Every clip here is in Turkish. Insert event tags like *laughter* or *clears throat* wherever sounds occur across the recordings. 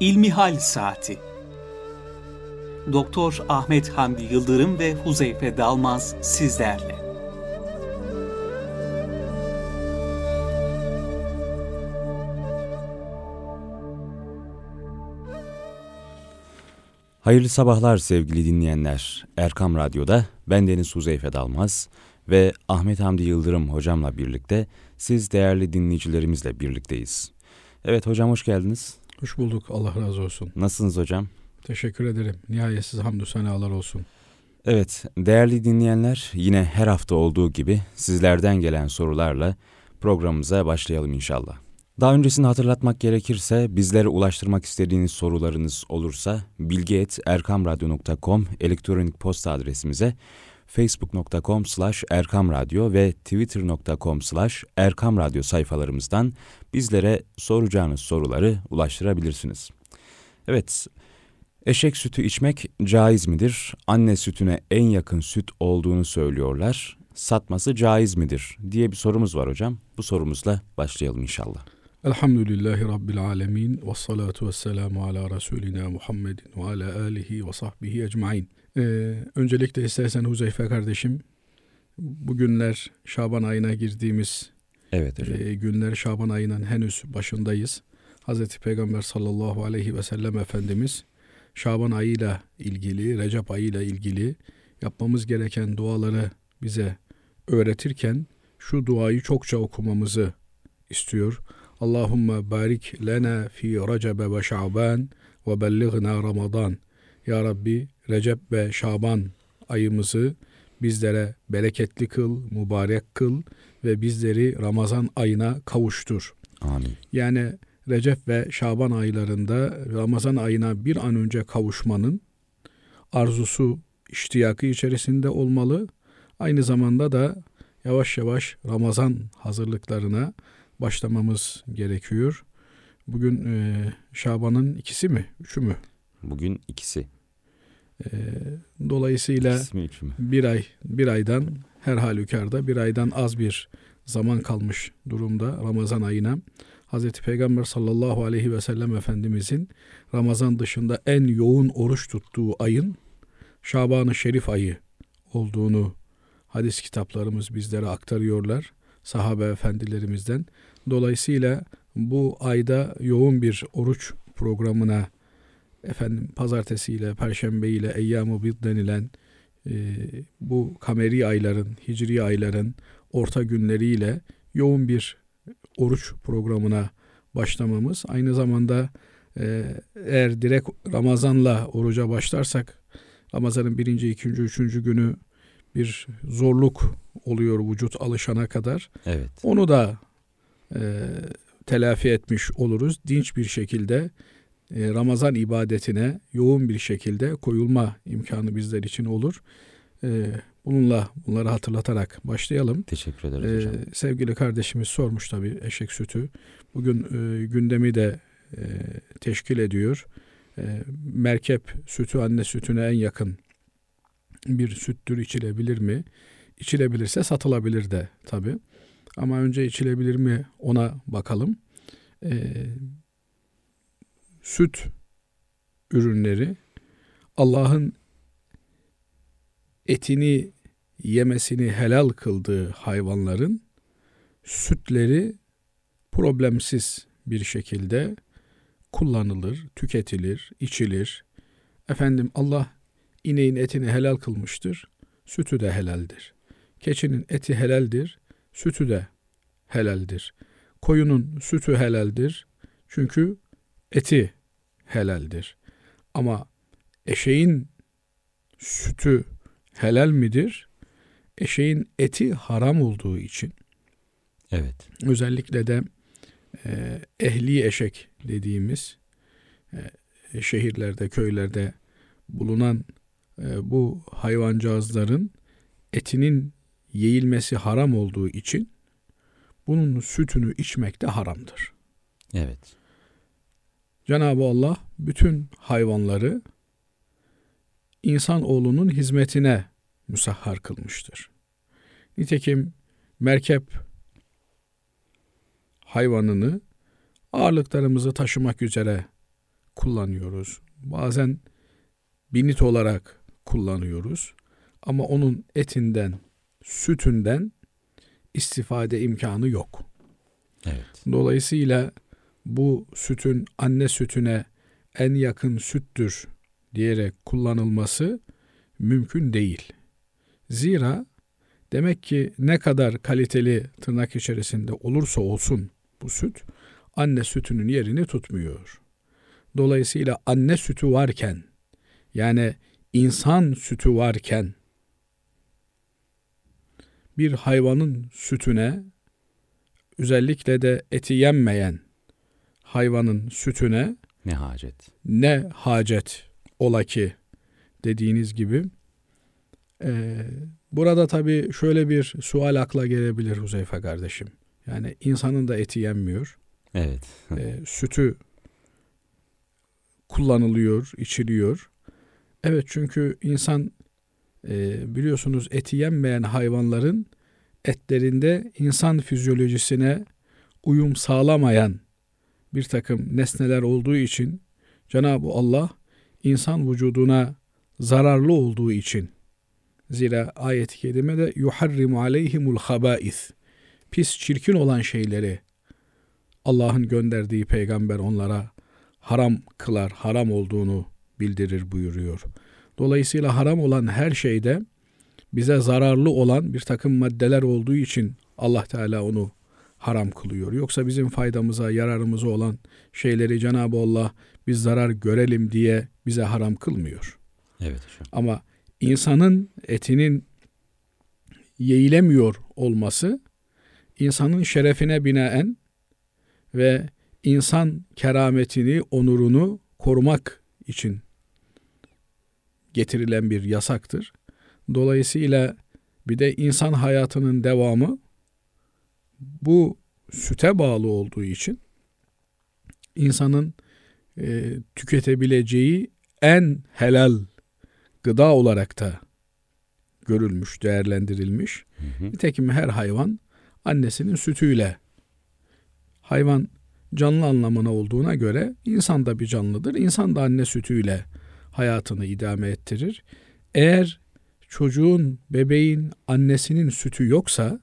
İlmihal Saati Doktor Ahmet Hamdi Yıldırım ve Huzeyfe Dalmaz sizlerle. Hayırlı sabahlar sevgili dinleyenler. Erkam Radyo'da ben Deniz Huzeyfe Dalmaz ve Ahmet Hamdi Yıldırım hocamla birlikte siz değerli dinleyicilerimizle birlikteyiz. Evet hocam hoş geldiniz. Hoş bulduk. Allah razı olsun. Nasılsınız hocam? Teşekkür ederim. Nihayetsiz hamdü senalar olsun. Evet, değerli dinleyenler yine her hafta olduğu gibi sizlerden gelen sorularla programımıza başlayalım inşallah. Daha öncesini hatırlatmak gerekirse bizlere ulaştırmak istediğiniz sorularınız olursa bilgi.erkamradyo.com elektronik posta adresimize facebook.com slash erkamradyo ve twitter.com slash erkamradyo sayfalarımızdan bizlere soracağınız soruları ulaştırabilirsiniz. Evet, eşek sütü içmek caiz midir? Anne sütüne en yakın süt olduğunu söylüyorlar. Satması caiz midir? diye bir sorumuz var hocam. Bu sorumuzla başlayalım inşallah. Elhamdülillahi Rabbil alemin ve salatu ve selamu ala Resulina Muhammedin ve ala alihi ve sahbihi ecmain. Ee, öncelikle istersen Huzeyfe kardeşim, bugünler Şaban ayına girdiğimiz evet hocam. E, günler Şaban ayının henüz başındayız. Hazreti Peygamber sallallahu aleyhi ve sellem Efendimiz Şaban ayıyla ilgili, Recep ayıyla ilgili yapmamız gereken duaları bize öğretirken şu duayı çokça okumamızı istiyor. Allahümme barik lena fi Recebe ve Şaban ve bellighna Ramazan. Ya Rabbi Recep ve Şaban ayımızı bizlere bereketli kıl, mübarek kıl ve bizleri Ramazan ayına kavuştur. Amin. Yani Recep ve Şaban aylarında Ramazan ayına bir an önce kavuşmanın arzusu, iştiyakı içerisinde olmalı. Aynı zamanda da yavaş yavaş Ramazan hazırlıklarına başlamamız gerekiyor. Bugün e, Şaban'ın ikisi mi, üçü mü? Bugün ikisi. E, dolayısıyla bir ay, bir aydan her halükarda bir aydan az bir zaman kalmış durumda Ramazan ayına. Hazreti Peygamber sallallahu aleyhi ve sellem Efendimizin Ramazan dışında en yoğun oruç tuttuğu ayın Şaban-ı Şerif ayı olduğunu hadis kitaplarımız bizlere aktarıyorlar sahabe efendilerimizden. Dolayısıyla bu ayda yoğun bir oruç programına efendim pazartesi ile perşembe ile eyyam-ı bid denilen e, bu kameri ayların, hicri ayların orta günleriyle yoğun bir oruç programına başlamamız aynı zamanda e, eğer direkt Ramazan'la oruca başlarsak Ramazan'ın birinci, ikinci, üçüncü günü bir zorluk oluyor vücut alışana kadar. Evet. Onu da e, telafi etmiş oluruz. Dinç bir şekilde Ramazan ibadetine yoğun bir şekilde koyulma imkanı bizler için olur. E, bununla bunları hatırlatarak başlayalım. Teşekkür ederiz Ee, hocam. sevgili kardeşimiz sormuş tabii eşek sütü. Bugün e, gündemi de e, teşkil ediyor. E, merkep sütü anne sütüne en yakın bir süttür içilebilir mi? İçilebilirse satılabilir de tabii. Ama önce içilebilir mi ona bakalım. E, süt ürünleri Allah'ın etini yemesini helal kıldığı hayvanların sütleri problemsiz bir şekilde kullanılır, tüketilir, içilir. Efendim Allah ineğin etini helal kılmıştır, sütü de helaldir. Keçinin eti helaldir, sütü de helaldir. Koyunun sütü helaldir çünkü eti helaldir. Ama eşeğin sütü helal midir? Eşeğin eti haram olduğu için Evet. özellikle de e, ehli eşek dediğimiz e, şehirlerde, köylerde bulunan e, bu hayvancağızların etinin yeilmesi haram olduğu için bunun sütünü içmek de haramdır. Evet. Cenab-ı Allah bütün hayvanları insan oğlunun hizmetine müsahhar kılmıştır. Nitekim merkep hayvanını ağırlıklarımızı taşımak üzere kullanıyoruz. Bazen binit olarak kullanıyoruz. Ama onun etinden, sütünden istifade imkanı yok. Evet. Dolayısıyla bu sütün anne sütüne en yakın süttür diyerek kullanılması mümkün değil. Zira demek ki ne kadar kaliteli tırnak içerisinde olursa olsun bu süt anne sütünün yerini tutmuyor. Dolayısıyla anne sütü varken yani insan sütü varken bir hayvanın sütüne özellikle de eti yenmeyen hayvanın sütüne Ne hacet. ne hacet ola ki dediğiniz gibi. Ee, burada tabii şöyle bir sual akla gelebilir Huzeyfe kardeşim. Yani insanın da eti yenmiyor. Evet. Ee, sütü kullanılıyor, içiliyor. Evet çünkü insan e, biliyorsunuz eti yenmeyen hayvanların etlerinde insan fizyolojisine uyum sağlamayan bir takım nesneler olduğu için Cenab-ı Allah insan vücuduna zararlı olduğu için zira ayet-i kerimede yuharrimu aleyhimul habais pis çirkin olan şeyleri Allah'ın gönderdiği peygamber onlara haram kılar, haram olduğunu bildirir buyuruyor. Dolayısıyla haram olan her şeyde bize zararlı olan bir takım maddeler olduğu için Allah Teala onu haram kılıyor. Yoksa bizim faydamıza, yararımıza olan şeyleri Cenab-ı Allah biz zarar görelim diye bize haram kılmıyor. Evet hocam. Ama insanın etinin yeğilemiyor olması insanın şerefine binaen ve insan kerametini, onurunu korumak için getirilen bir yasaktır. Dolayısıyla bir de insan hayatının devamı bu süte bağlı olduğu için insanın e, tüketebileceği en helal gıda olarak da görülmüş, değerlendirilmiş. Hı hı. Nitekim her hayvan annesinin sütüyle hayvan canlı anlamına olduğuna göre insan da bir canlıdır. İnsan da anne sütüyle hayatını idame ettirir. Eğer çocuğun, bebeğin annesinin sütü yoksa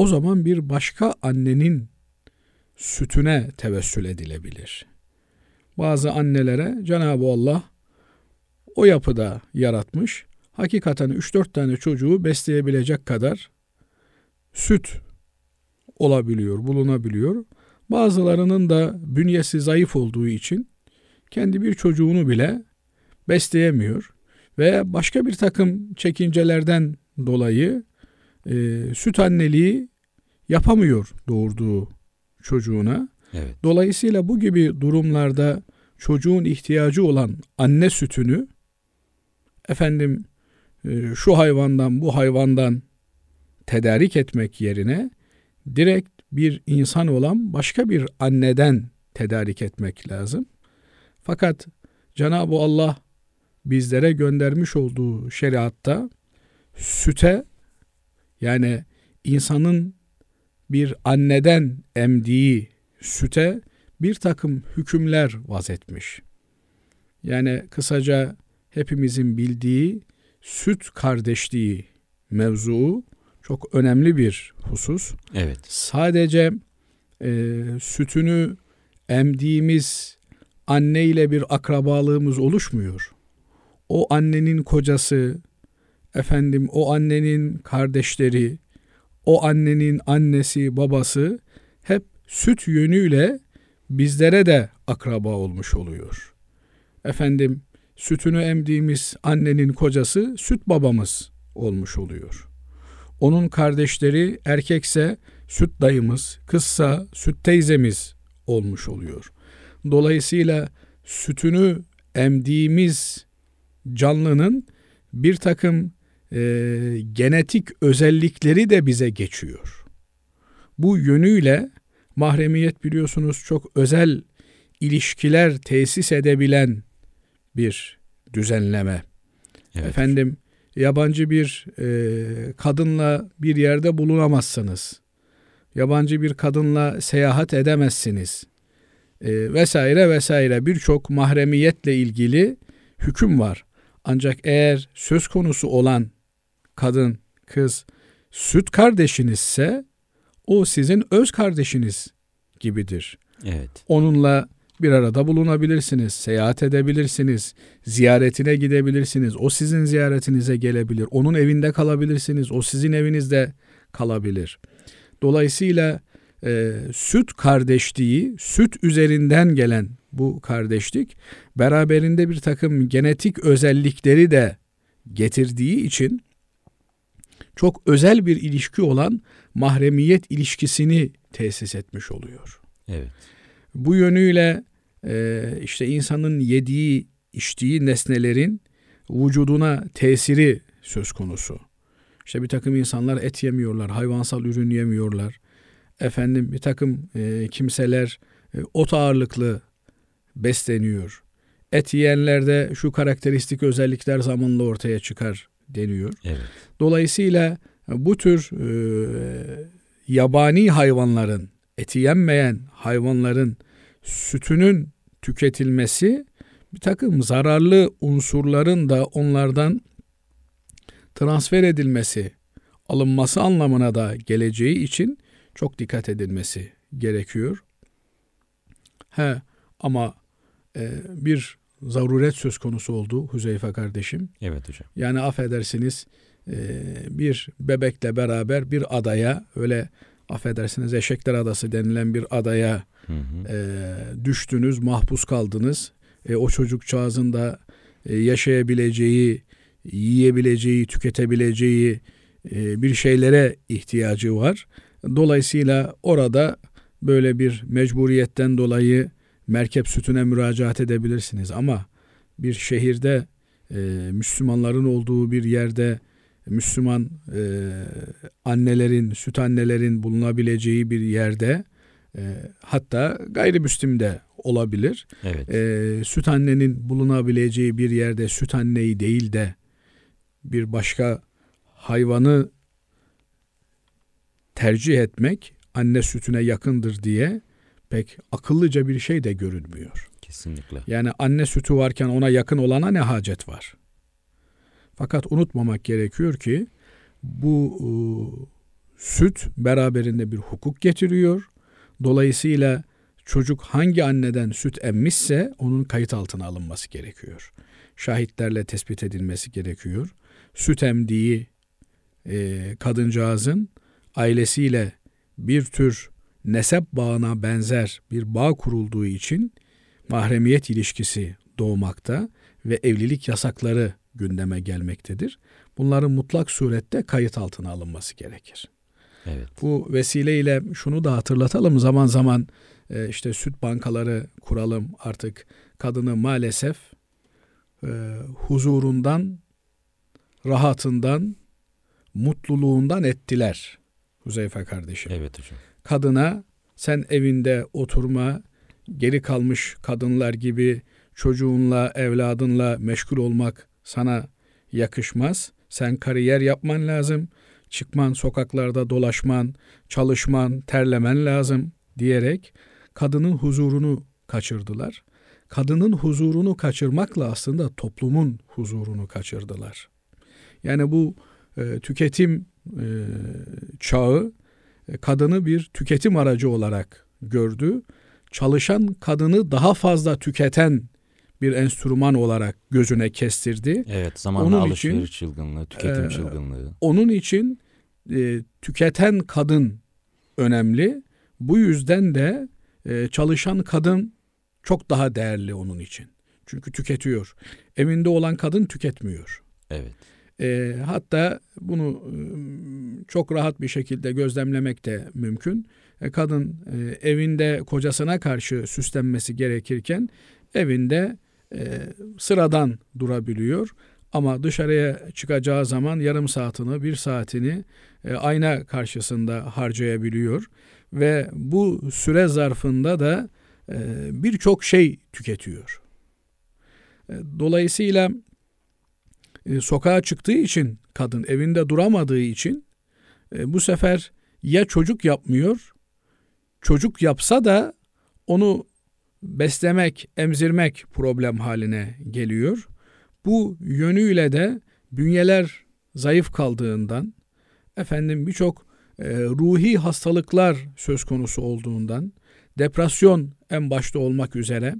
o zaman bir başka annenin sütüne tevessül edilebilir. Bazı annelere Cenab-ı Allah o yapıda yaratmış. Hakikaten 3-4 tane çocuğu besleyebilecek kadar süt olabiliyor, bulunabiliyor. Bazılarının da bünyesi zayıf olduğu için kendi bir çocuğunu bile besleyemiyor ve başka bir takım çekincelerden dolayı e, süt anneliği yapamıyor doğurduğu çocuğuna. Evet. Dolayısıyla bu gibi durumlarda çocuğun ihtiyacı olan anne sütünü efendim e, şu hayvandan bu hayvandan tedarik etmek yerine direkt bir insan olan başka bir anneden tedarik etmek lazım. Fakat Cenab-ı Allah bizlere göndermiş olduğu şeriatta süte yani insanın bir anneden emdiği süte bir takım hükümler vazetmiş. Yani kısaca hepimizin bildiği süt kardeşliği mevzuu çok önemli bir husus. Evet. Sadece e, sütünü emdiğimiz anne ile bir akrabalığımız oluşmuyor. O annenin kocası, efendim o annenin kardeşleri, o annenin annesi, babası hep süt yönüyle bizlere de akraba olmuş oluyor. Efendim sütünü emdiğimiz annenin kocası süt babamız olmuş oluyor. Onun kardeşleri erkekse süt dayımız, kızsa süt teyzemiz olmuş oluyor. Dolayısıyla sütünü emdiğimiz canlının bir takım e, genetik özellikleri de bize geçiyor. Bu yönüyle mahremiyet biliyorsunuz çok özel ilişkiler tesis edebilen bir düzenleme. Evet. Efendim yabancı bir e, kadınla bir yerde bulunamazsınız. Yabancı bir kadınla seyahat edemezsiniz. e, vesaire vesaire birçok mahremiyetle ilgili hüküm var. Ancak eğer söz konusu olan kadın, kız süt kardeşinizse o sizin öz kardeşiniz gibidir. Evet. Onunla bir arada bulunabilirsiniz, seyahat edebilirsiniz, ziyaretine gidebilirsiniz. O sizin ziyaretinize gelebilir. Onun evinde kalabilirsiniz. O sizin evinizde kalabilir. Dolayısıyla e, süt kardeşliği, süt üzerinden gelen bu kardeşlik beraberinde bir takım genetik özellikleri de getirdiği için çok özel bir ilişki olan mahremiyet ilişkisini tesis etmiş oluyor. Evet. Bu yönüyle e, işte insanın yediği, içtiği nesnelerin vücuduna tesiri söz konusu. İşte bir takım insanlar et yemiyorlar, hayvansal ürün yemiyorlar. Efendim bir takım e, kimseler e, ot ağırlıklı besleniyor. Et yiyenlerde şu karakteristik özellikler zamanla ortaya çıkar deniyor. Evet. Dolayısıyla bu tür e, yabani hayvanların, eti yenmeyen hayvanların sütünün tüketilmesi bir takım zararlı unsurların da onlardan transfer edilmesi, alınması anlamına da geleceği için çok dikkat edilmesi gerekiyor. He ama e, bir zaruret söz konusu oldu Huzeyfe kardeşim. Evet hocam. Yani affedersiniz e, bir bebekle beraber bir adaya öyle affedersiniz Eşekler Adası denilen bir adaya Hı hı. e, düştünüz, mahpus kaldınız. E, o çocukcağızın da e, yaşayabileceği, yiyebileceği, tüketebileceği e, bir şeylere ihtiyacı var. Dolayısıyla orada böyle bir mecburiyetten dolayı merkep sütüne müracaat edebilirsiniz. Ama bir şehirde e, Müslümanların olduğu bir yerde Müslüman e, annelerin, süt annelerin bulunabileceği bir yerde e, hatta gayrimüslim de olabilir. Evet. E, süt annenin bulunabileceği bir yerde süt anneyi değil de bir başka hayvanı tercih etmek anne sütüne yakındır diye pek akıllıca bir şey de görünmüyor. Kesinlikle. Yani anne sütü varken ona yakın olana ne hacet var? Fakat unutmamak gerekiyor ki bu e, süt beraberinde bir hukuk getiriyor. Dolayısıyla çocuk hangi anneden süt emmişse onun kayıt altına alınması gerekiyor. Şahitlerle tespit edilmesi gerekiyor. Süt emdiği e, kadıncağızın ailesiyle bir tür nesep bağına benzer bir bağ kurulduğu için mahremiyet ilişkisi doğmakta ve evlilik yasakları gündeme gelmektedir. Bunların mutlak surette kayıt altına alınması gerekir. Evet. Bu vesileyle şunu da hatırlatalım zaman zaman e, işte süt bankaları kuralım artık kadını maalesef e, huzurundan, rahatından, mutluluğundan ettiler Huzeyfe kardeşim. Evet hocam. Kadına sen evinde oturma, geri kalmış kadınlar gibi çocuğunla, evladınla meşgul olmak sana yakışmaz. Sen kariyer yapman lazım. Çıkman, sokaklarda dolaşman, çalışman, terlemen lazım diyerek kadının huzurunu kaçırdılar. Kadının huzurunu kaçırmakla aslında toplumun huzurunu kaçırdılar. Yani bu e, tüketim e, çağı kadını bir tüketim aracı olarak gördü. Çalışan kadını daha fazla tüketen bir enstrüman olarak gözüne kestirdi. Evet zamanla Onun alışveriş için, çılgınlığı, tüketim e, çılgınlığı. Onun için e, tüketen kadın önemli. Bu yüzden de e, çalışan kadın çok daha değerli onun için. Çünkü tüketiyor. Evinde olan kadın tüketmiyor. Evet. E, hatta bunu e, çok rahat bir şekilde gözlemlemek de mümkün. E, kadın e, evinde kocasına karşı süslenmesi gerekirken evinde e, sıradan durabiliyor. Ama dışarıya çıkacağı zaman yarım saatini, bir saatini ayna karşısında harcayabiliyor. Ve bu süre zarfında da birçok şey tüketiyor. Dolayısıyla e, sokağa çıktığı için kadın evinde duramadığı için e, bu sefer ya çocuk yapmıyor, çocuk yapsa da onu beslemek, emzirmek problem haline geliyor. Bu yönüyle de bünyeler zayıf kaldığından, efendim birçok e, ruhi hastalıklar söz konusu olduğundan, depresyon en başta olmak üzere,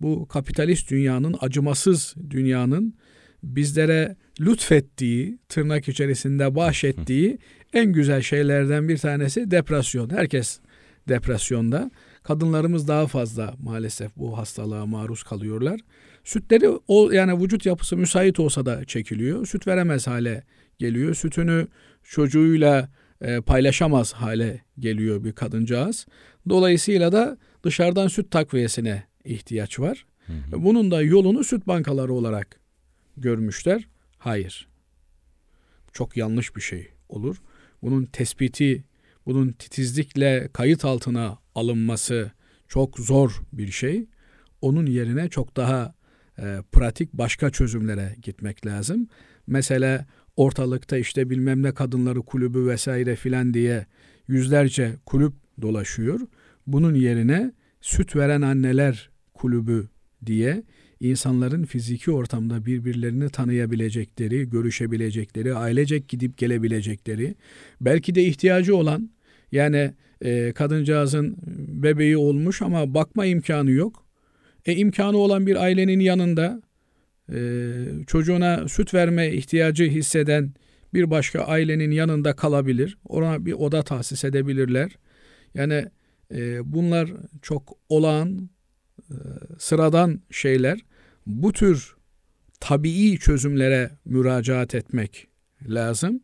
bu kapitalist dünyanın, acımasız dünyanın bizlere lütfettiği, tırnak içerisinde bahşettiği en güzel şeylerden bir tanesi depresyon. Herkes depresyonda. Kadınlarımız daha fazla maalesef bu hastalığa maruz kalıyorlar. Sütleri o yani vücut yapısı müsait olsa da çekiliyor. Süt veremez hale geliyor. Sütünü çocuğuyla e, paylaşamaz hale geliyor bir kadıncağız. Dolayısıyla da dışarıdan süt takviyesine ihtiyaç var. Hı hı. Bunun da yolunu süt bankaları olarak görmüşler. Hayır. Çok yanlış bir şey olur. Bunun tespiti, bunun titizlikle kayıt altına alınması çok zor bir şey. Onun yerine çok daha e, pratik başka çözümlere gitmek lazım. Mesela ortalıkta işte bilmem ne kadınları kulübü vesaire filan diye yüzlerce kulüp dolaşıyor. Bunun yerine süt veren anneler kulübü diye insanların fiziki ortamda birbirlerini tanıyabilecekleri, görüşebilecekleri, ailecek gidip gelebilecekleri, belki de ihtiyacı olan yani e, kadıncağızın bebeği olmuş ama bakma imkanı yok. E imkanı olan bir ailenin yanında e, çocuğuna süt verme ihtiyacı hisseden bir başka ailenin yanında kalabilir. Ona bir oda tahsis edebilirler. Yani e, bunlar çok olağan, sıradan şeyler. Bu tür tabii çözümlere müracaat etmek lazım.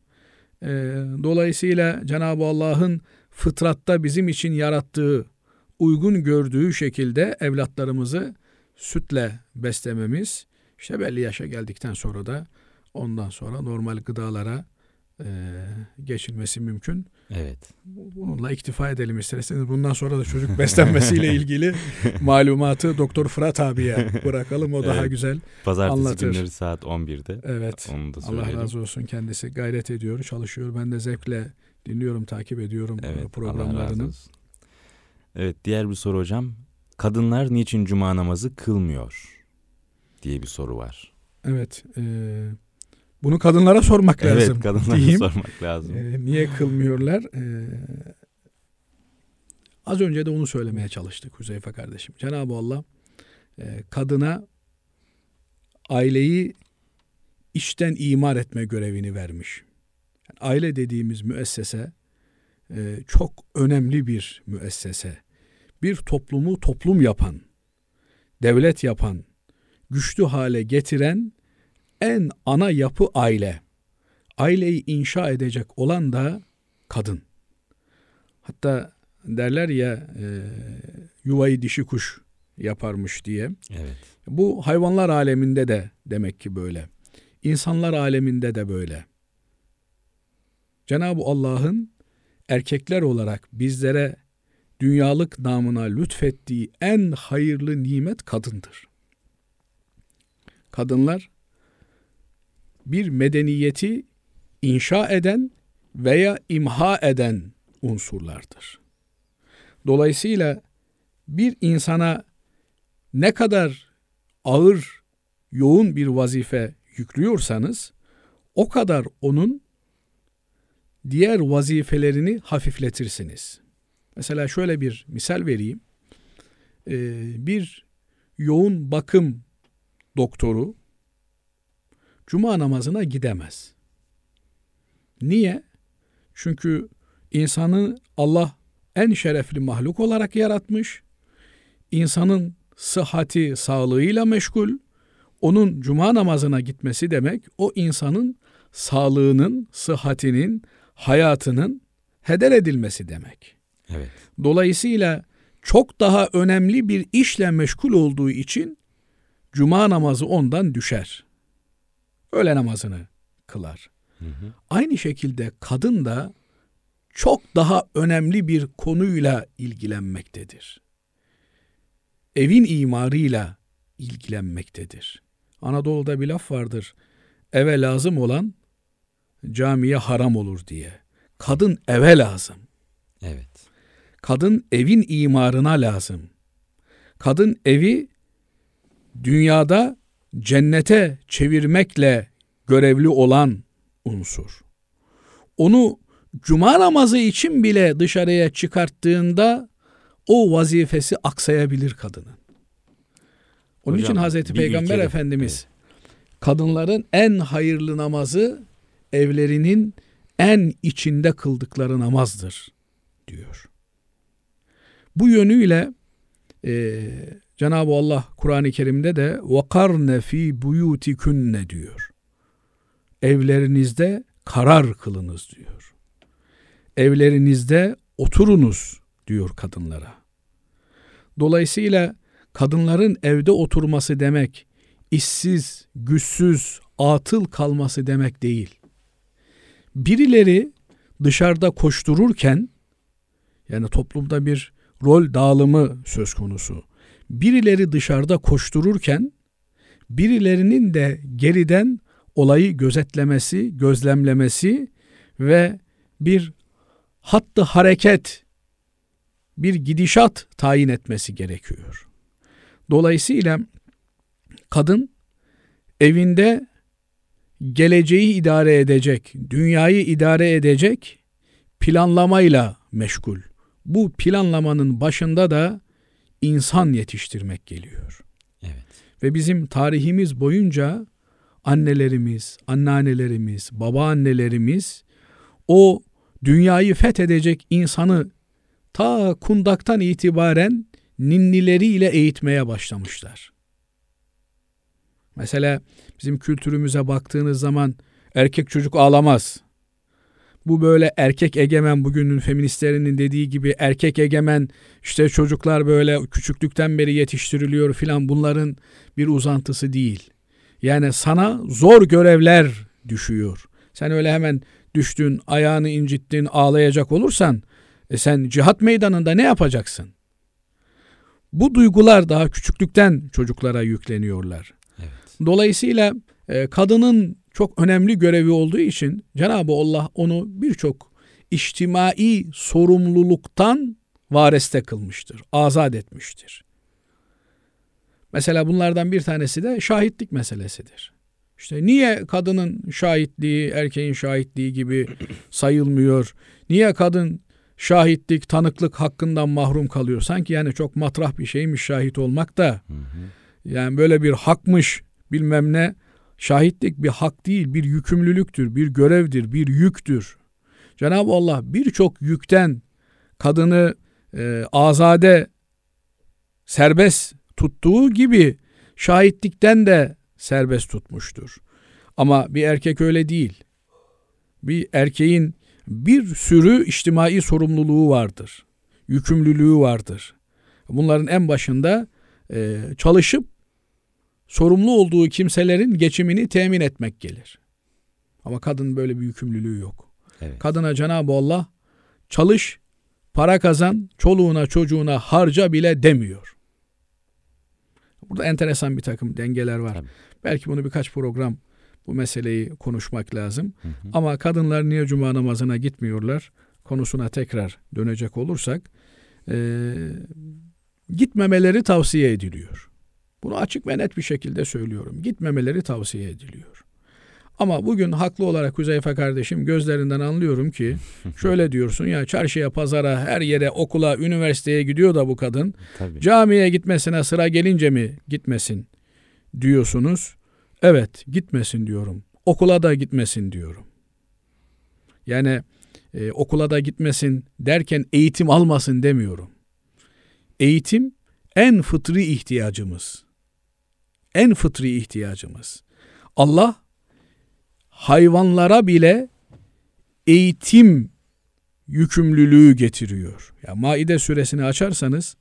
Dolayısıyla Cenab-ı Allah'ın fıtratta bizim için yarattığı, uygun gördüğü şekilde evlatlarımızı sütle beslememiz, işte belli yaşa geldikten sonra da ondan sonra normal gıdalara geçilmesi mümkün. Evet. Bununla iktifa edelim isterseniz. Bundan sonra da çocuk beslenmesiyle *laughs* ilgili malumatı Doktor Fırat abiye bırakalım. O evet. daha güzel Pazartesi anlatır. günleri saat 11'de. Evet. Onu da Allah razı olsun kendisi gayret ediyor, çalışıyor. Ben de zevkle dinliyorum, takip ediyorum evet, programlarını. Evet, diğer bir soru hocam. Kadınlar niçin cuma namazı kılmıyor diye bir soru var. Evet. E, bunu kadınlara sormak evet, lazım. Evet, kadınlara diyeyim. sormak lazım. E, niye kılmıyorlar? E, az önce de onu söylemeye çalıştık Hüzeyfe kardeşim. Cenab-ı Allah e, kadına aileyi içten imar etme görevini vermiş. Yani aile dediğimiz müessese e, çok önemli bir müessese. Bir toplumu toplum yapan, devlet yapan, güçlü hale getiren en ana yapı aile. Aileyi inşa edecek olan da kadın. Hatta derler ya e, yuvayı dişi kuş yaparmış diye. Evet. Bu hayvanlar aleminde de demek ki böyle. İnsanlar aleminde de böyle. Cenab-ı Allah'ın erkekler olarak bizlere dünyalık namına lütfettiği en hayırlı nimet kadındır. Kadınlar bir medeniyeti inşa eden veya imha eden unsurlardır. Dolayısıyla bir insana ne kadar ağır, yoğun bir vazife yüklüyorsanız o kadar onun diğer vazifelerini hafifletirsiniz. Mesela şöyle bir misal vereyim. Ee, bir yoğun bakım doktoru cuma namazına gidemez. Niye? Çünkü insanı Allah en şerefli mahluk olarak yaratmış. İnsanın sıhhati, sağlığıyla meşgul. Onun cuma namazına gitmesi demek o insanın sağlığının, sıhhatinin, hayatının heder edilmesi demek. Evet. Dolayısıyla çok daha önemli bir işle meşgul olduğu için cuma namazı ondan düşer. Öğle namazını kılar. Hı hı. Aynı şekilde kadın da çok daha önemli bir konuyla ilgilenmektedir. Evin imarıyla ilgilenmektedir. Anadolu'da bir laf vardır. Eve lazım olan camiye haram olur diye. Kadın eve lazım. Evet. Kadın evin imarına lazım. Kadın evi dünyada cennete çevirmekle görevli olan unsur. Onu cuma namazı için bile dışarıya çıkarttığında o vazifesi aksayabilir kadının. Onun Hocam, için Hazreti Peygamber ülkede- Efendimiz kadınların en hayırlı namazı evlerinin en içinde kıldıkları namazdır diyor. Bu yönüyle e, Cenab-ı Allah Kur'an-ı Kerim'de de vakarne fi buyutikünne diyor. Evlerinizde karar kılınız diyor. Evlerinizde oturunuz diyor kadınlara. Dolayısıyla kadınların evde oturması demek işsiz, güçsüz, atıl kalması demek değil. Birileri dışarıda koştururken yani toplumda bir rol dağılımı söz konusu. Birileri dışarıda koştururken birilerinin de geriden olayı gözetlemesi, gözlemlemesi ve bir hattı hareket, bir gidişat tayin etmesi gerekiyor. Dolayısıyla kadın evinde geleceği idare edecek, dünyayı idare edecek planlamayla meşgul. Bu planlamanın başında da insan yetiştirmek geliyor. Evet. Ve bizim tarihimiz boyunca annelerimiz, anneannelerimiz, babaannelerimiz o dünyayı fethedecek insanı ta kundaktan itibaren ninnileriyle eğitmeye başlamışlar. Mesela bizim kültürümüze baktığınız zaman erkek çocuk ağlamaz. Bu böyle erkek egemen bugünün feministlerinin dediği gibi erkek egemen işte çocuklar böyle küçüklükten beri yetiştiriliyor filan bunların bir uzantısı değil. Yani sana zor görevler düşüyor. Sen öyle hemen düştün, ayağını incittin, ağlayacak olursan e sen cihat meydanında ne yapacaksın? Bu duygular daha küçüklükten çocuklara yükleniyorlar. Evet. Dolayısıyla e, kadının çok önemli görevi olduğu için Cenab-ı Allah onu birçok içtimai sorumluluktan vareste kılmıştır, azat etmiştir. Mesela bunlardan bir tanesi de şahitlik meselesidir. İşte niye kadının şahitliği erkeğin şahitliği gibi *clears throat* sayılmıyor? Niye kadın şahitlik, tanıklık hakkından mahrum kalıyor? Sanki yani çok matrah bir şeymiş şahit olmak da. Hı hı. Yani böyle bir hakmış bilmem ne. Şahitlik bir hak değil, bir yükümlülüktür, bir görevdir, bir yüktür. Cenab-ı Allah birçok yükten kadını e, azade, serbest tuttuğu gibi şahitlikten de serbest tutmuştur. Ama bir erkek öyle değil. Bir erkeğin bir sürü içtimai sorumluluğu vardır. Yükümlülüğü vardır. Bunların en başında e, çalışıp sorumlu olduğu kimselerin geçimini temin etmek gelir. Ama kadın böyle bir yükümlülüğü yok. Evet. Kadına Cenab-ı Allah çalış, para kazan, çoluğuna çocuğuna harca bile demiyor. Burada enteresan bir takım dengeler var. Tabii. Belki bunu birkaç program bu meseleyi konuşmak lazım. Hı hı. Ama kadınlar niye cuma namazına gitmiyorlar konusuna tekrar dönecek olursak eee, gitmemeleri tavsiye ediliyor. Bunu açık ve net bir şekilde söylüyorum. Gitmemeleri tavsiye ediliyor. Ama bugün haklı olarak Hüzeyfe kardeşim gözlerinden anlıyorum ki *laughs* şöyle diyorsun ya çarşıya, pazara, her yere, okula, üniversiteye gidiyor da bu kadın. Tabii. Camiye gitmesine sıra gelince mi gitmesin diyorsunuz? Evet gitmesin diyorum. Okula da gitmesin diyorum. Yani e, okula da gitmesin derken eğitim almasın demiyorum. Eğitim en fıtri ihtiyacımız. En fıtri ihtiyacımız. Allah hayvanlara bile eğitim yükümlülüğü getiriyor. Ya Maide suresini açarsanız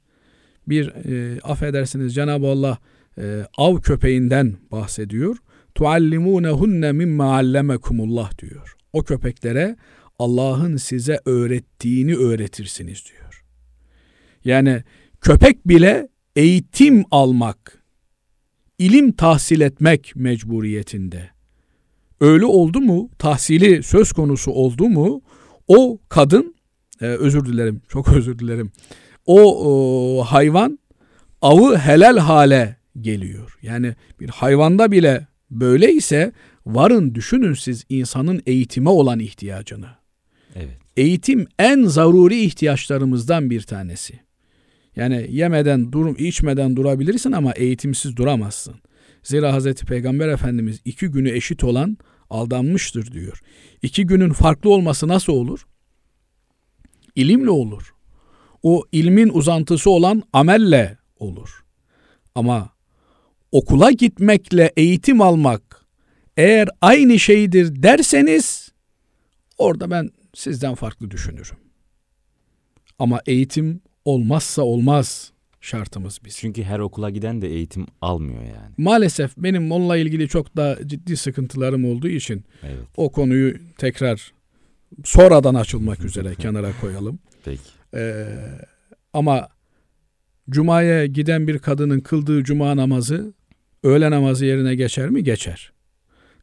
bir e, affedersiniz Cenab-ı Allah e, av köpeğinden bahsediyor. Tuallimunehunne mimma allemekumullah diyor. O köpeklere Allah'ın size öğrettiğini öğretirsiniz diyor. Yani köpek bile eğitim almak, ilim tahsil etmek mecburiyetinde. Öyle oldu mu, tahsili söz konusu oldu mu, o kadın, e, özür dilerim, çok *laughs* özür dilerim, o, o hayvan avı helal hale geliyor. Yani bir hayvanda bile böyle ise varın düşünün siz insanın eğitime olan ihtiyacını. Evet. Eğitim en zaruri ihtiyaçlarımızdan bir tanesi. Yani yemeden, durum, içmeden durabilirsin ama eğitimsiz duramazsın. Zira Hazreti Peygamber Efendimiz iki günü eşit olan aldanmıştır diyor. İki günün farklı olması nasıl olur? İlimle olur. O ilmin uzantısı olan amelle olur. Ama okula gitmekle eğitim almak eğer aynı şeydir derseniz orada ben sizden farklı düşünürüm. Ama eğitim olmazsa olmaz şartımız biz. Çünkü her okula giden de eğitim almıyor yani. Maalesef benim onunla ilgili çok da ciddi sıkıntılarım olduğu için Evet. o konuyu tekrar sonradan açılmak *laughs* üzere kenara koyalım. Peki. Ee, ama Cuma'ya giden bir kadının kıldığı cuma namazı öğle namazı yerine geçer mi? Geçer.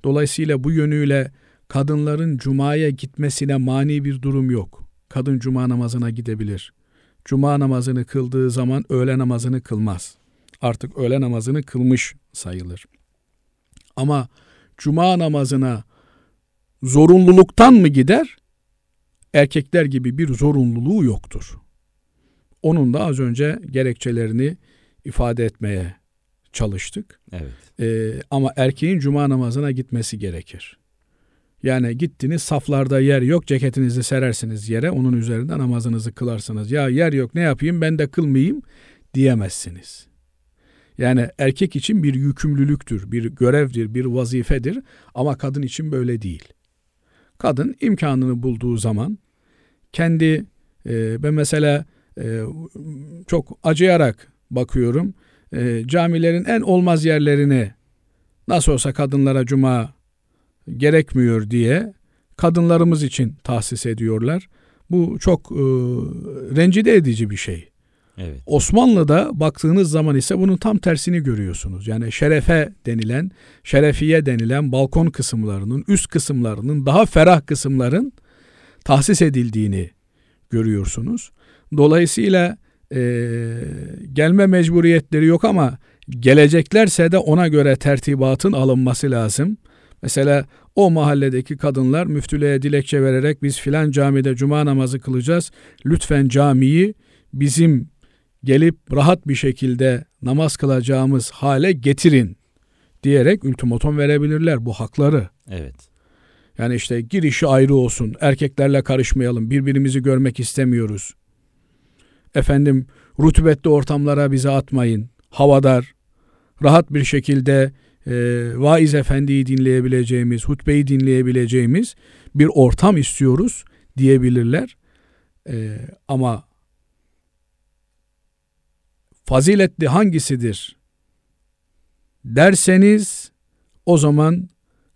Dolayısıyla bu yönüyle kadınların Cuma'ya gitmesine mani bir durum yok. Kadın Cuma namazına gidebilir. Cuma namazını kıldığı zaman öğle namazını kılmaz. Artık öğle namazını kılmış sayılır. Ama Cuma namazına zorunluluktan mı gider? Erkekler gibi bir zorunluluğu yoktur. Onun da az önce gerekçelerini ifade etmeye çalıştık. Evet. Ee, ama erkeğin cuma namazına gitmesi gerekir. Yani gittiniz saflarda yer yok ceketinizi serersiniz yere onun üzerinde namazınızı kılarsınız. Ya yer yok ne yapayım ben de kılmayayım diyemezsiniz. Yani erkek için bir yükümlülüktür, bir görevdir, bir vazifedir ama kadın için böyle değil. Kadın imkanını bulduğu zaman kendi e, ben mesela e, çok acıyarak bakıyorum e, camilerin en olmaz yerlerini nasıl olsa kadınlara cuma gerekmiyor diye kadınlarımız için tahsis ediyorlar. Bu çok e, rencide edici bir şey. Evet. Osmanlı'da baktığınız zaman ise bunun tam tersini görüyorsunuz. Yani şerefe denilen, şerefiye denilen balkon kısımlarının, üst kısımlarının, daha ferah kısımların tahsis edildiğini görüyorsunuz. Dolayısıyla e, gelme mecburiyetleri yok ama geleceklerse de ona göre tertibatın alınması lazım. Mesela o mahalledeki kadınlar müftülüğe dilekçe vererek biz filan camide cuma namazı kılacağız. Lütfen camiyi bizim gelip rahat bir şekilde namaz kılacağımız hale getirin diyerek ultimatom verebilirler. Bu hakları. Evet. Yani işte girişi ayrı olsun. Erkeklerle karışmayalım. Birbirimizi görmek istemiyoruz. Efendim rutubetli ortamlara bizi atmayın. Havadar, rahat bir şekilde e, vaiz efendiyi dinleyebileceğimiz, hutbeyi dinleyebileceğimiz bir ortam istiyoruz diyebilirler. E, ama faziletli hangisidir derseniz o zaman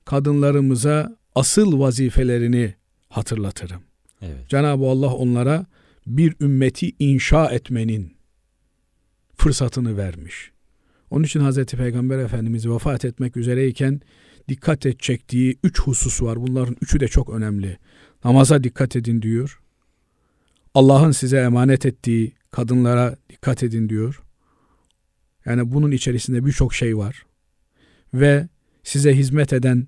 kadınlarımıza asıl vazifelerini hatırlatırım. Evet. Cenab-ı Allah onlara bir ümmeti inşa etmenin fırsatını vermiş. Onun için Hazreti Peygamber Efendimiz vefat etmek üzereyken dikkat et çektiği üç husus var. Bunların üçü de çok önemli. Namaza dikkat edin diyor. Allah'ın size emanet ettiği kadınlara dikkat edin diyor. Yani bunun içerisinde birçok şey var. Ve size hizmet eden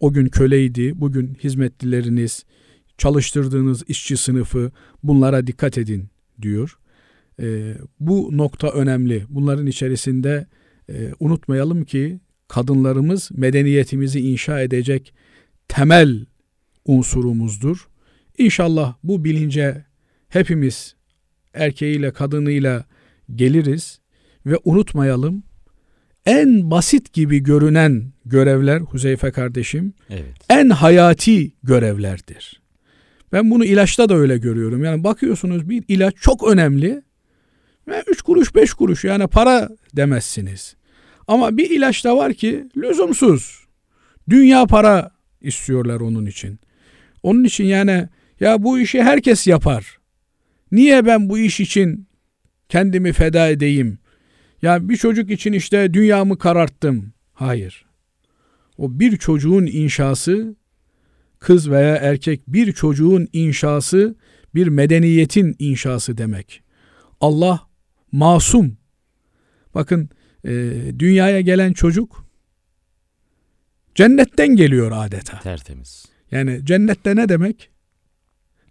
o gün köleydi, bugün hizmetlileriniz, çalıştırdığınız işçi sınıfı bunlara dikkat edin diyor. E, bu nokta önemli. Bunların içerisinde e, unutmayalım ki kadınlarımız medeniyetimizi inşa edecek temel unsurumuzdur. İnşallah bu bilince hepimiz erkeğiyle kadınıyla geliriz ve unutmayalım en basit gibi görünen görevler Huzeyfe kardeşim Evet. en hayati görevlerdir. Ben bunu ilaçta da öyle görüyorum. Yani bakıyorsunuz bir ilaç çok önemli ve 3 kuruş 5 kuruş yani para demezsiniz. Ama bir ilaç da var ki lüzumsuz. Dünya para istiyorlar onun için. Onun için yani ya bu işi herkes yapar. Niye ben bu iş için kendimi feda edeyim? Ya bir çocuk için işte dünyamı kararttım. Hayır. O bir çocuğun inşası kız veya erkek bir çocuğun inşası bir medeniyetin inşası demek. Allah masum Bakın e, dünyaya gelen çocuk cennetten geliyor adeta. Tertemiz. Yani cennette ne demek?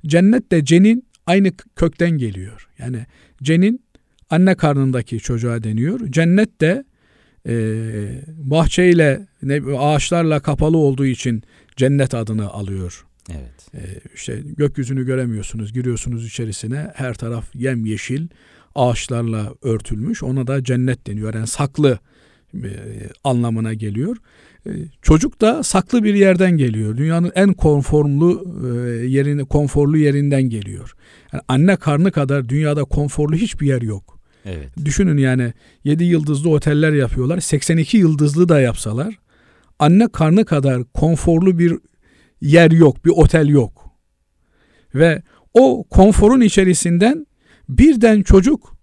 Cennet de cenin aynı kökten geliyor. Yani cenin anne karnındaki çocuğa deniyor. Cennet de e, bahçeyle ne, ağaçlarla kapalı olduğu için cennet adını alıyor. Evet. E, işte gökyüzünü göremiyorsunuz. Giriyorsunuz içerisine her taraf yemyeşil ağaçlarla örtülmüş. Ona da cennet deniyor. Yani saklı e, anlamına geliyor. E, çocuk da saklı bir yerden geliyor. Dünyanın en konforlu e, yerini konforlu yerinden geliyor. Yani anne karnı kadar dünyada konforlu hiçbir yer yok. Evet. Düşünün yani 7 yıldızlı oteller yapıyorlar. 82 yıldızlı da yapsalar anne karnı kadar konforlu bir yer yok, bir otel yok. Ve o konforun içerisinden birden çocuk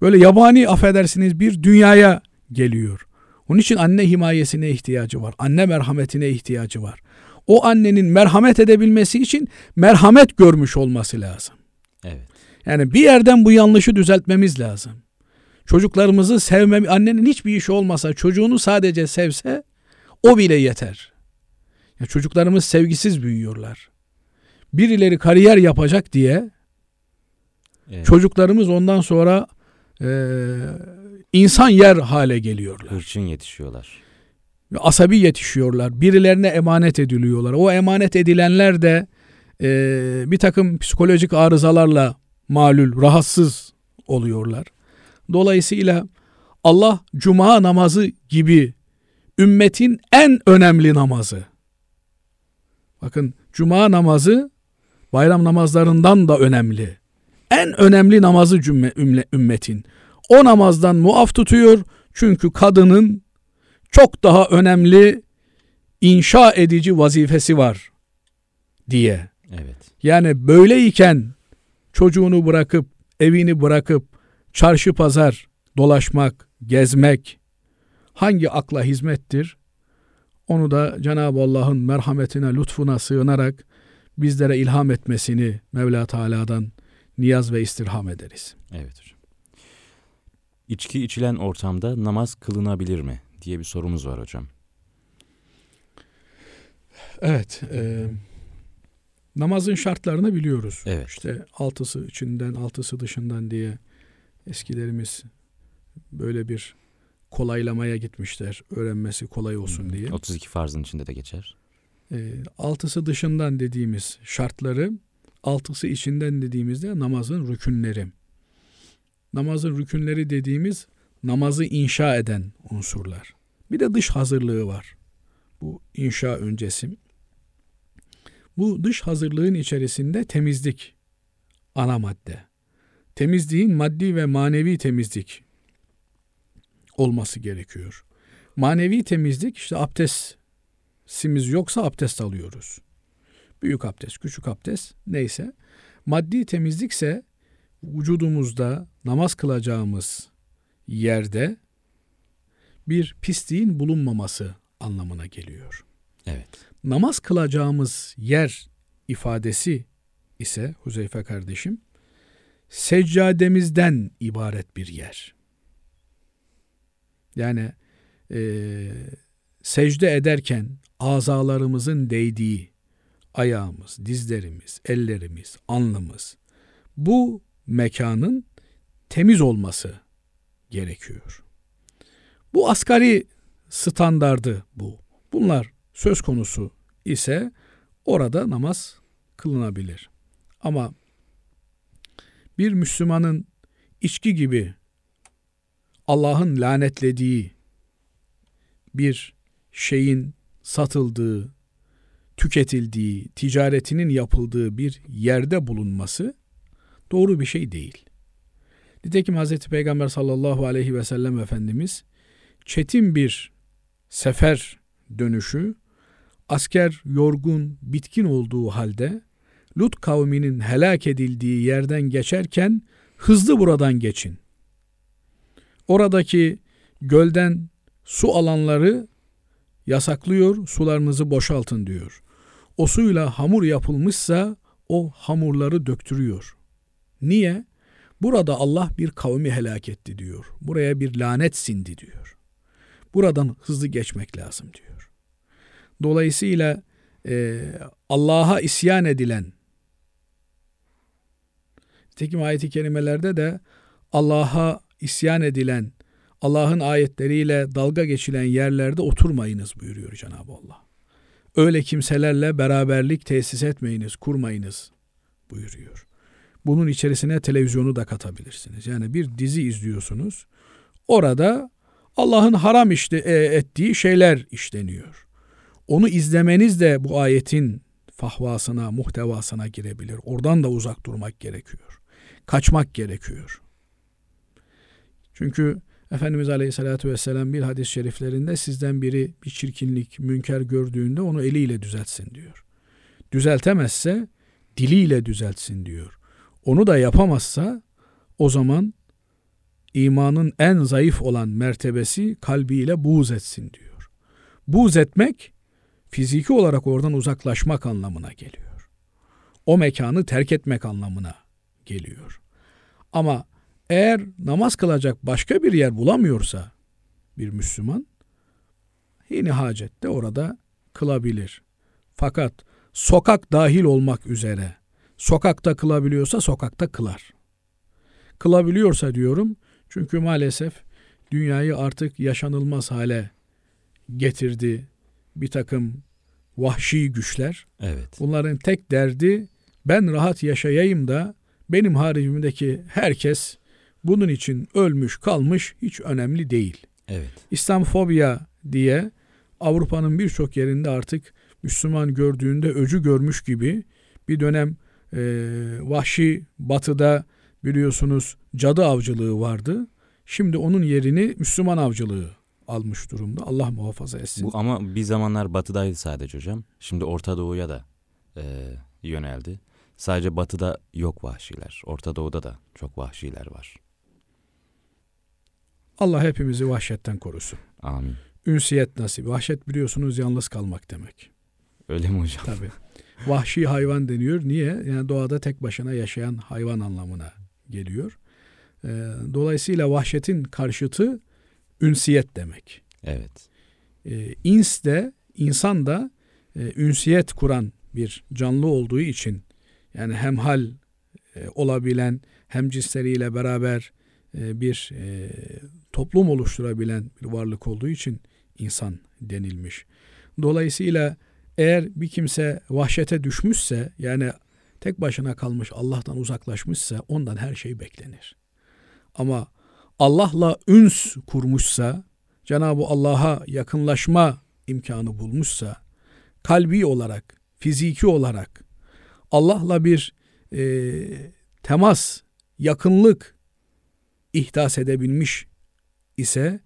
böyle yabani affedersiniz bir dünyaya geliyor. Onun için anne himayesine ihtiyacı var. Anne merhametine ihtiyacı var. O annenin merhamet edebilmesi için merhamet görmüş olması lazım. Evet. Yani bir yerden bu yanlışı düzeltmemiz lazım. Çocuklarımızı sevmem, annenin hiçbir işi olmasa çocuğunu sadece sevse o bile yeter. Ya çocuklarımız sevgisiz büyüyorlar. Birileri kariyer yapacak diye evet. çocuklarımız ondan sonra e, insan yer hale geliyorlar. Hırçın yetişiyorlar. Asabi yetişiyorlar. Birilerine emanet ediliyorlar. O emanet edilenler de e, bir takım psikolojik arızalarla malul, rahatsız oluyorlar. Dolayısıyla Allah cuma namazı gibi ümmetin en önemli namazı. Bakın cuma namazı bayram namazlarından da önemli. En önemli namazı cümle, ümle, ümmetin. O namazdan muaf tutuyor çünkü kadının çok daha önemli inşa edici vazifesi var diye. Evet. Yani böyleyken çocuğunu bırakıp evini bırakıp çarşı pazar dolaşmak, gezmek hangi akla hizmettir? Onu da Cenab-ı Allah'ın merhametine, lütfuna sığınarak bizlere ilham etmesini Mevla Teala'dan niyaz ve istirham ederiz. Evet hocam. İçki içilen ortamda namaz kılınabilir mi diye bir sorumuz var hocam. Evet, e, namazın şartlarını biliyoruz. Evet. İşte altısı içinden, altısı dışından diye eskilerimiz böyle bir kolaylamaya gitmişler. Öğrenmesi kolay olsun diye. 32 farzın içinde de geçer. E, altısı dışından dediğimiz şartları, altısı içinden dediğimizde namazın rükünleri. Namazın rükünleri dediğimiz namazı inşa eden unsurlar. Bir de dış hazırlığı var. Bu inşa öncesi. Bu dış hazırlığın içerisinde temizlik ana madde. Temizliğin maddi ve manevi temizlik olması gerekiyor. Manevi temizlik işte abdestimiz yoksa abdest alıyoruz. Büyük abdest, küçük abdest neyse. Maddi temizlikse vücudumuzda namaz kılacağımız yerde bir pisliğin bulunmaması anlamına geliyor. Evet. Namaz kılacağımız yer ifadesi ise Huzeyfe kardeşim seccademizden ibaret bir yer. Yani e, secde ederken azalarımızın değdiği ayağımız, dizlerimiz, ellerimiz, alnımız bu mekanın temiz olması gerekiyor. Bu asgari standardı bu. Bunlar söz konusu ise orada namaz kılınabilir. Ama bir Müslümanın içki gibi Allah'ın lanetlediği bir şeyin satıldığı, tüketildiği, ticaretinin yapıldığı bir yerde bulunması doğru bir şey değil. Nitekim Hz. Peygamber sallallahu aleyhi ve sellem Efendimiz çetin bir sefer dönüşü asker yorgun, bitkin olduğu halde Lut kavminin helak edildiği yerden geçerken hızlı buradan geçin. Oradaki gölden su alanları yasaklıyor, sularınızı boşaltın diyor. O suyla hamur yapılmışsa o hamurları döktürüyor. Niye? Burada Allah bir kavmi helak etti diyor. Buraya bir lanet sindi diyor. Buradan hızlı geçmek lazım diyor. Dolayısıyla e, Allah'a isyan edilen Tekim ayeti kerimelerde de Allah'a isyan edilen, Allah'ın ayetleriyle dalga geçilen yerlerde oturmayınız buyuruyor Cenab-ı Allah. Öyle kimselerle beraberlik tesis etmeyiniz, kurmayınız buyuruyor. Bunun içerisine televizyonu da katabilirsiniz. Yani bir dizi izliyorsunuz. Orada Allah'ın haram işte e, ettiği şeyler işleniyor. Onu izlemeniz de bu ayetin fahvasına, muhtevasına girebilir. Oradan da uzak durmak gerekiyor. Kaçmak gerekiyor. Çünkü Efendimiz Aleyhisselatü Vesselam bir hadis-i şeriflerinde sizden biri bir çirkinlik, münker gördüğünde onu eliyle düzeltsin diyor. Düzeltemezse diliyle düzeltsin diyor. Onu da yapamazsa o zaman imanın en zayıf olan mertebesi kalbiyle buğz etsin diyor. Buğz etmek fiziki olarak oradan uzaklaşmak anlamına geliyor. O mekanı terk etmek anlamına geliyor. Ama eğer namaz kılacak başka bir yer bulamıyorsa bir Müslüman yine hacette orada kılabilir. Fakat sokak dahil olmak üzere sokakta kılabiliyorsa sokakta kılar. Kılabiliyorsa diyorum çünkü maalesef dünyayı artık yaşanılmaz hale getirdi bir takım vahşi güçler. Evet. Bunların tek derdi ben rahat yaşayayım da benim haricimdeki herkes bunun için ölmüş kalmış hiç önemli değil. Evet. İslamfobya diye Avrupa'nın birçok yerinde artık Müslüman gördüğünde öcü görmüş gibi bir dönem e, vahşi batıda biliyorsunuz cadı avcılığı vardı. Şimdi onun yerini Müslüman avcılığı almış durumda. Allah muhafaza etsin. Bu ama bir zamanlar batıdaydı sadece hocam. Şimdi Orta Doğu'ya da e, yöneldi. Sadece batıda yok vahşiler. Orta Doğu'da da çok vahşiler var. Allah hepimizi vahşetten korusun. Amin. Ünsiyet nasip. Vahşet biliyorsunuz yalnız kalmak demek. Öyle mi hocam? Tabii. Vahşi hayvan deniyor. Niye? Yani doğada tek başına yaşayan hayvan anlamına geliyor. Ee, dolayısıyla vahşetin karşıtı ünsiyet demek. Evet. Ee, ins de insan da e, ünsiyet kuran bir canlı olduğu için yani hemhal e, olabilen hem cinsleriyle beraber e, bir e, toplum oluşturabilen bir varlık olduğu için insan denilmiş. Dolayısıyla eğer bir kimse vahşete düşmüşse yani tek başına kalmış Allah'tan uzaklaşmışsa ondan her şey beklenir. Ama Allah'la üns kurmuşsa Cenab-ı Allah'a yakınlaşma imkanı bulmuşsa kalbi olarak, fiziki olarak Allah'la bir e, temas, yakınlık ihdas edebilmiş ise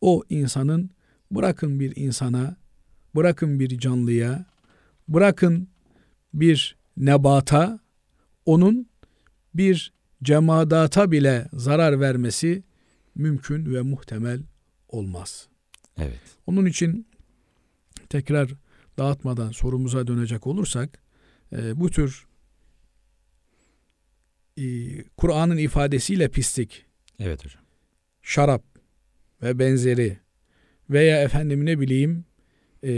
o insanın bırakın bir insana, bırakın bir canlıya, bırakın bir nebata, onun bir cemadata bile zarar vermesi mümkün ve muhtemel olmaz. Evet. Onun için tekrar dağıtmadan sorumuza dönecek olursak e, bu tür e, Kur'an'ın ifadesiyle pislik, Evet hocam. şarap ve benzeri veya efendim ne bileyim e,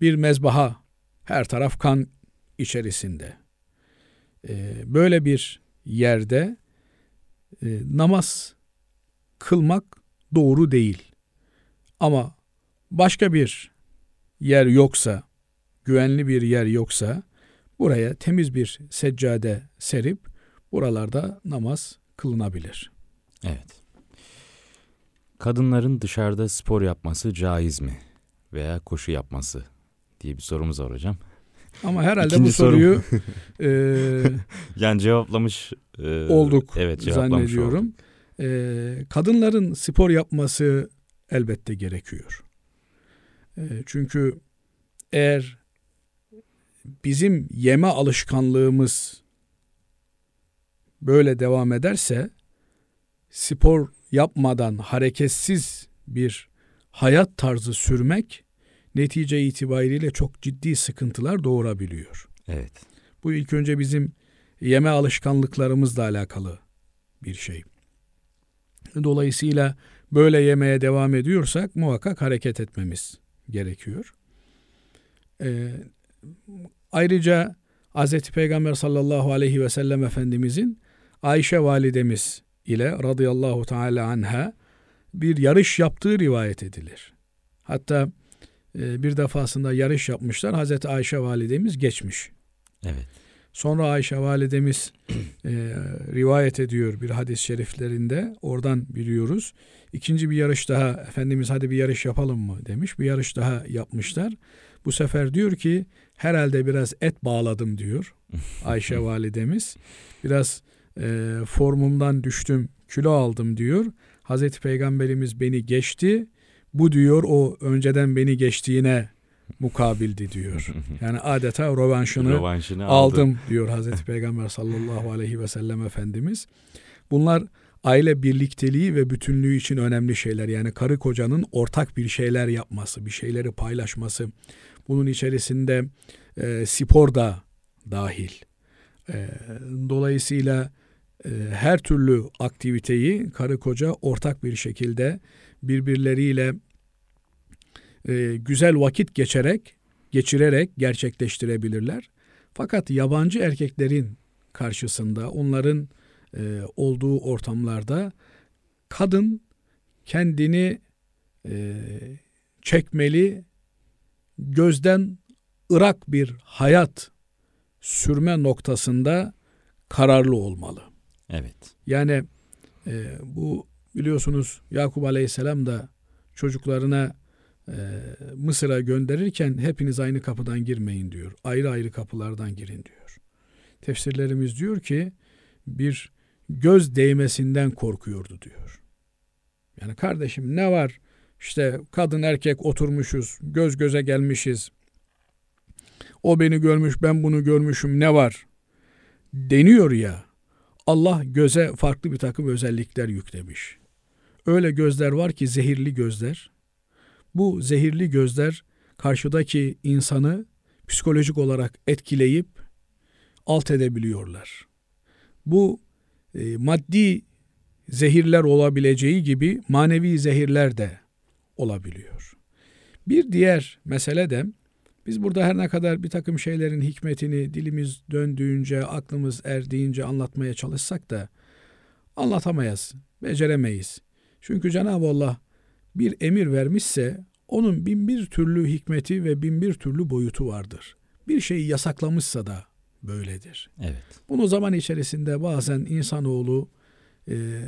bir mezbaha her taraf kan içerisinde e, böyle bir yerde e, namaz kılmak doğru değil. Ama başka bir yer yoksa, güvenli bir yer yoksa buraya temiz bir seccade serip buralarda namaz kılınabilir. Evet. Kadınların dışarıda spor yapması caiz mi? Veya koşu yapması diye bir sorumuz var hocam. Ama herhalde İkinci bu soruyu *laughs* e, Yani cevaplamış e, olduk evet, cevaplamış zannediyorum. olduk. E, kadınların spor yapması elbette gerekiyor. E, çünkü eğer bizim yeme alışkanlığımız böyle devam ederse spor yapmadan hareketsiz bir hayat tarzı sürmek netice itibariyle çok ciddi sıkıntılar doğurabiliyor. Evet. Bu ilk önce bizim yeme alışkanlıklarımızla alakalı bir şey. Dolayısıyla böyle yemeye devam ediyorsak muhakkak hareket etmemiz gerekiyor. Ee, ayrıca Hz. Peygamber sallallahu aleyhi ve sellem Efendimizin Ayşe validemiz ile radıyallahu teala anha bir yarış yaptığı rivayet edilir. Hatta e, bir defasında yarış yapmışlar. Hazreti Ayşe validemiz geçmiş. Evet. Sonra Ayşe validemiz e, rivayet ediyor bir hadis-i şeriflerinde. Oradan biliyoruz. İkinci bir yarış daha Efendimiz hadi bir yarış yapalım mı demiş. Bir yarış daha yapmışlar. Bu sefer diyor ki herhalde biraz et bağladım diyor *laughs* Ayşe validemiz. Biraz e, formumdan düştüm, kilo aldım diyor. Hazreti Peygamberimiz beni geçti. Bu diyor o önceden beni geçtiğine mukabildi diyor. *laughs* Yani adeta rövanşını, Rövanşını aldım diyor Hazreti Peygamber sallallahu aleyhi ve sellem Efendimiz. Bunlar aile birlikteliği ve bütünlüğü için önemli şeyler. Yani karı kocanın ortak bir şeyler yapması, bir şeyleri paylaşması. Bunun içerisinde e, spor da dahil. E, dolayısıyla her türlü aktiviteyi karı koca ortak bir şekilde birbirleriyle e, güzel vakit geçerek, geçirerek gerçekleştirebilirler. Fakat yabancı erkeklerin karşısında, onların e, olduğu ortamlarda kadın kendini e, çekmeli, gözden ırak bir hayat sürme noktasında kararlı olmalı. Evet. Yani e, bu biliyorsunuz Yakup Aleyhisselam da çocuklarına e, Mısır'a gönderirken hepiniz aynı kapıdan girmeyin diyor. Ayrı ayrı kapılardan girin diyor. Tefsirlerimiz diyor ki bir göz değmesinden korkuyordu diyor. Yani kardeşim ne var? İşte kadın erkek oturmuşuz, göz göze gelmişiz. O beni görmüş, ben bunu görmüşüm ne var? Deniyor ya. Allah göze farklı bir takım özellikler yüklemiş. Öyle gözler var ki zehirli gözler. Bu zehirli gözler karşıdaki insanı psikolojik olarak etkileyip alt edebiliyorlar. Bu e, maddi zehirler olabileceği gibi manevi zehirler de olabiliyor. Bir diğer mesele de biz burada her ne kadar bir takım şeylerin hikmetini dilimiz döndüğünce, aklımız erdiğince anlatmaya çalışsak da anlatamayız, beceremeyiz. Çünkü Cenab-ı Allah bir emir vermişse onun bin bir türlü hikmeti ve bin bir türlü boyutu vardır. Bir şeyi yasaklamışsa da böyledir. Evet. Bunu zaman içerisinde bazen insanoğlu e,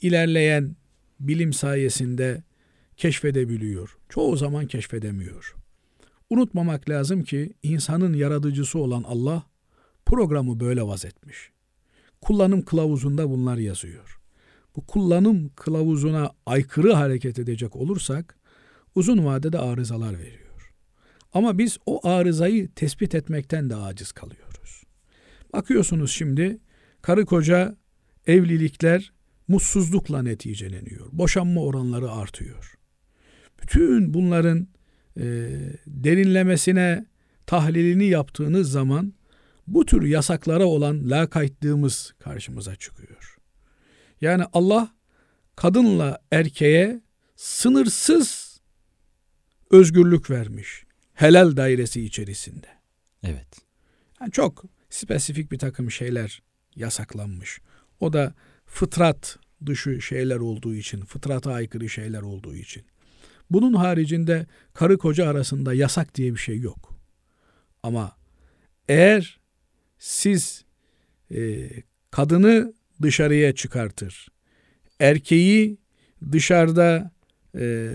ilerleyen bilim sayesinde keşfedebiliyor. Çoğu zaman keşfedemiyor. Unutmamak lazım ki insanın yaratıcısı olan Allah programı böyle vazetmiş. Kullanım kılavuzunda bunlar yazıyor. Bu kullanım kılavuzuna aykırı hareket edecek olursak uzun vadede arızalar veriyor. Ama biz o arızayı tespit etmekten de aciz kalıyoruz. Bakıyorsunuz şimdi karı koca evlilikler mutsuzlukla neticeleniyor. Boşanma oranları artıyor. Bütün bunların e, derinlemesine tahlilini yaptığınız zaman bu tür yasaklara olan lakaytlığımız karşımıza çıkıyor. Yani Allah kadınla erkeğe sınırsız özgürlük vermiş. Helal dairesi içerisinde. Evet. Yani çok spesifik bir takım şeyler yasaklanmış. O da fıtrat dışı şeyler olduğu için, fıtrata aykırı şeyler olduğu için. Bunun haricinde karı koca arasında yasak diye bir şey yok. Ama eğer siz e, kadını dışarıya çıkartır, erkeği dışarıda e,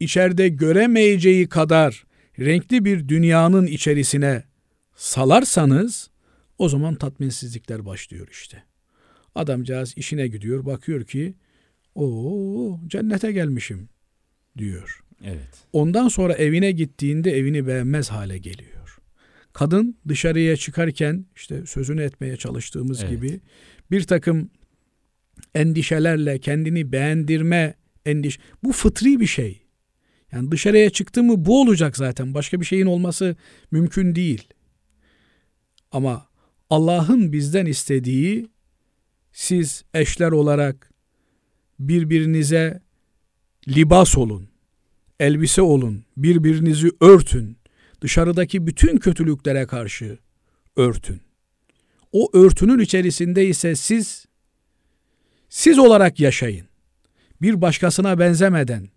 içeride göremeyeceği kadar renkli bir dünyanın içerisine salarsanız o zaman tatminsizlikler başlıyor işte. Adamcağız işine gidiyor bakıyor ki o cennete gelmişim diyor. Evet. Ondan sonra evine gittiğinde evini beğenmez hale geliyor. Kadın dışarıya çıkarken işte sözünü etmeye çalıştığımız Evet. gibi bir takım endişelerle kendini beğendirme endiş bu fıtri bir şey. Yani dışarıya çıktı mı bu olacak zaten. Başka bir şeyin olması mümkün değil. Ama Allah'ın bizden istediği siz eşler olarak birbirinize libas olun, elbise olun, birbirinizi örtün, dışarıdaki bütün kötülüklere karşı örtün. O örtünün içerisinde ise siz siz olarak yaşayın. Bir başkasına benzemeden,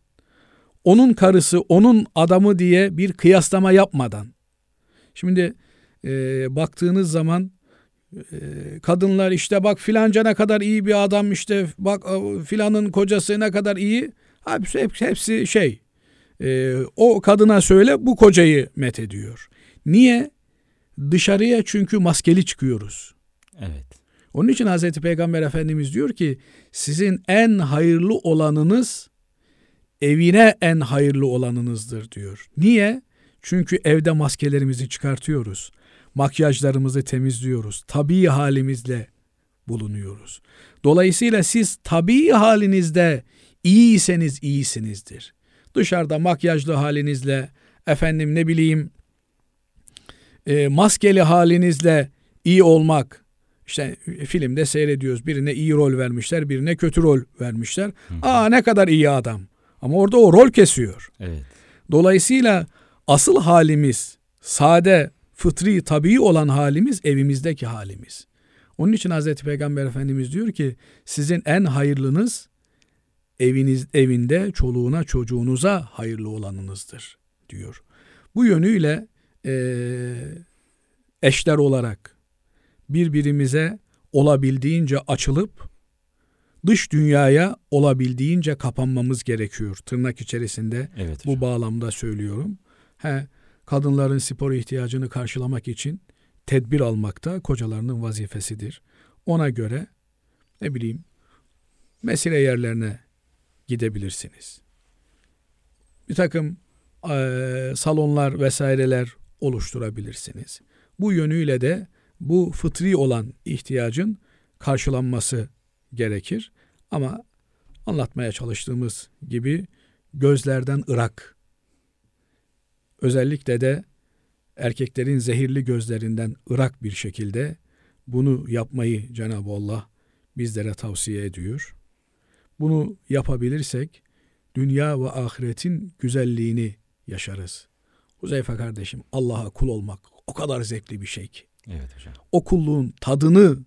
onun karısı, onun adamı diye bir kıyaslama yapmadan. Şimdi e, baktığınız zaman e, kadınlar işte bak filanca ne kadar iyi bir adam işte bak filanın kocası ne kadar iyi. Hepsi, hepsi, şey e, o kadına söyle bu kocayı met ediyor. Niye? Dışarıya çünkü maskeli çıkıyoruz. Evet. Onun için Hazreti Peygamber Efendimiz diyor ki sizin en hayırlı olanınız evine en hayırlı olanınızdır diyor. Niye? Çünkü evde maskelerimizi çıkartıyoruz. Makyajlarımızı temizliyoruz. Tabii halimizle bulunuyoruz. Dolayısıyla siz tabii halinizde iyiyseniz iyisinizdir. Dışarıda makyajlı halinizle efendim ne bileyim e, maskeli halinizle iyi olmak işte filmde seyrediyoruz. Birine iyi rol vermişler, birine kötü rol vermişler. Hı. Aa ne kadar iyi adam. Ama orada o rol kesiyor. Evet. Dolayısıyla asıl halimiz, sade, fıtri, tabii olan halimiz evimizdeki halimiz. Onun için Hazreti Peygamber Efendimiz diyor ki sizin en hayırlınız eviniz evinde çoluğuna çocuğunuza hayırlı olanınızdır diyor. Bu yönüyle e, eşler olarak birbirimize olabildiğince açılıp dış dünyaya olabildiğince kapanmamız gerekiyor. Tırnak içerisinde evet, bu bağlamda söylüyorum. He, kadınların spor ihtiyacını karşılamak için tedbir almak da kocalarının vazifesidir. Ona göre ne bileyim mesire yerlerine gidebilirsiniz. Bir takım e, salonlar vesaireler oluşturabilirsiniz. Bu yönüyle de bu fıtri olan ihtiyacın karşılanması gerekir. Ama anlatmaya çalıştığımız gibi gözlerden ırak. Özellikle de erkeklerin zehirli gözlerinden ırak bir şekilde bunu yapmayı Cenab-ı Allah bizlere tavsiye ediyor. Bunu yapabilirsek dünya ve ahiretin güzelliğini yaşarız. Huzeyfe kardeşim Allah'a kul olmak o kadar zevkli bir şey ki. Evet hocam. O kulluğun tadını,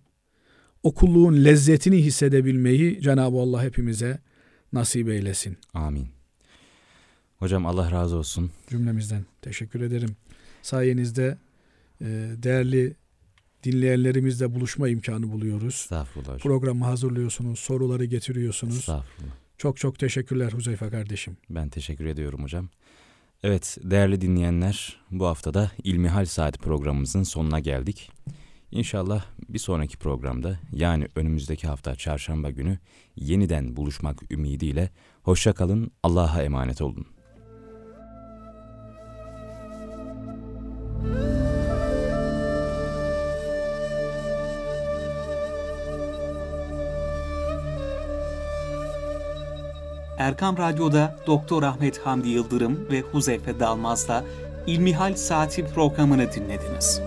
o kulluğun lezzetini hissedebilmeyi Cenab-ı Allah hepimize nasip eylesin. Amin. Hocam Allah razı olsun. Cümlemizden teşekkür ederim. Sayenizde e, değerli dinleyenlerimizle buluşma imkanı buluyoruz. Estağfurullah hocam. Programı hazırlıyorsunuz, soruları getiriyorsunuz. Estağfurullah. Çok çok teşekkürler Huzeyfe kardeşim. Ben teşekkür ediyorum hocam. Evet değerli dinleyenler bu haftada İlmihal Saat programımızın sonuna geldik. İnşallah bir sonraki programda yani önümüzdeki hafta çarşamba günü yeniden buluşmak ümidiyle hoşça kalın Allah'a emanet olun. Erkam Radyo'da Doktor Ahmet Hamdi Yıldırım ve Huzeyfe Dalmaz'la İlmihal Saati programını dinlediniz.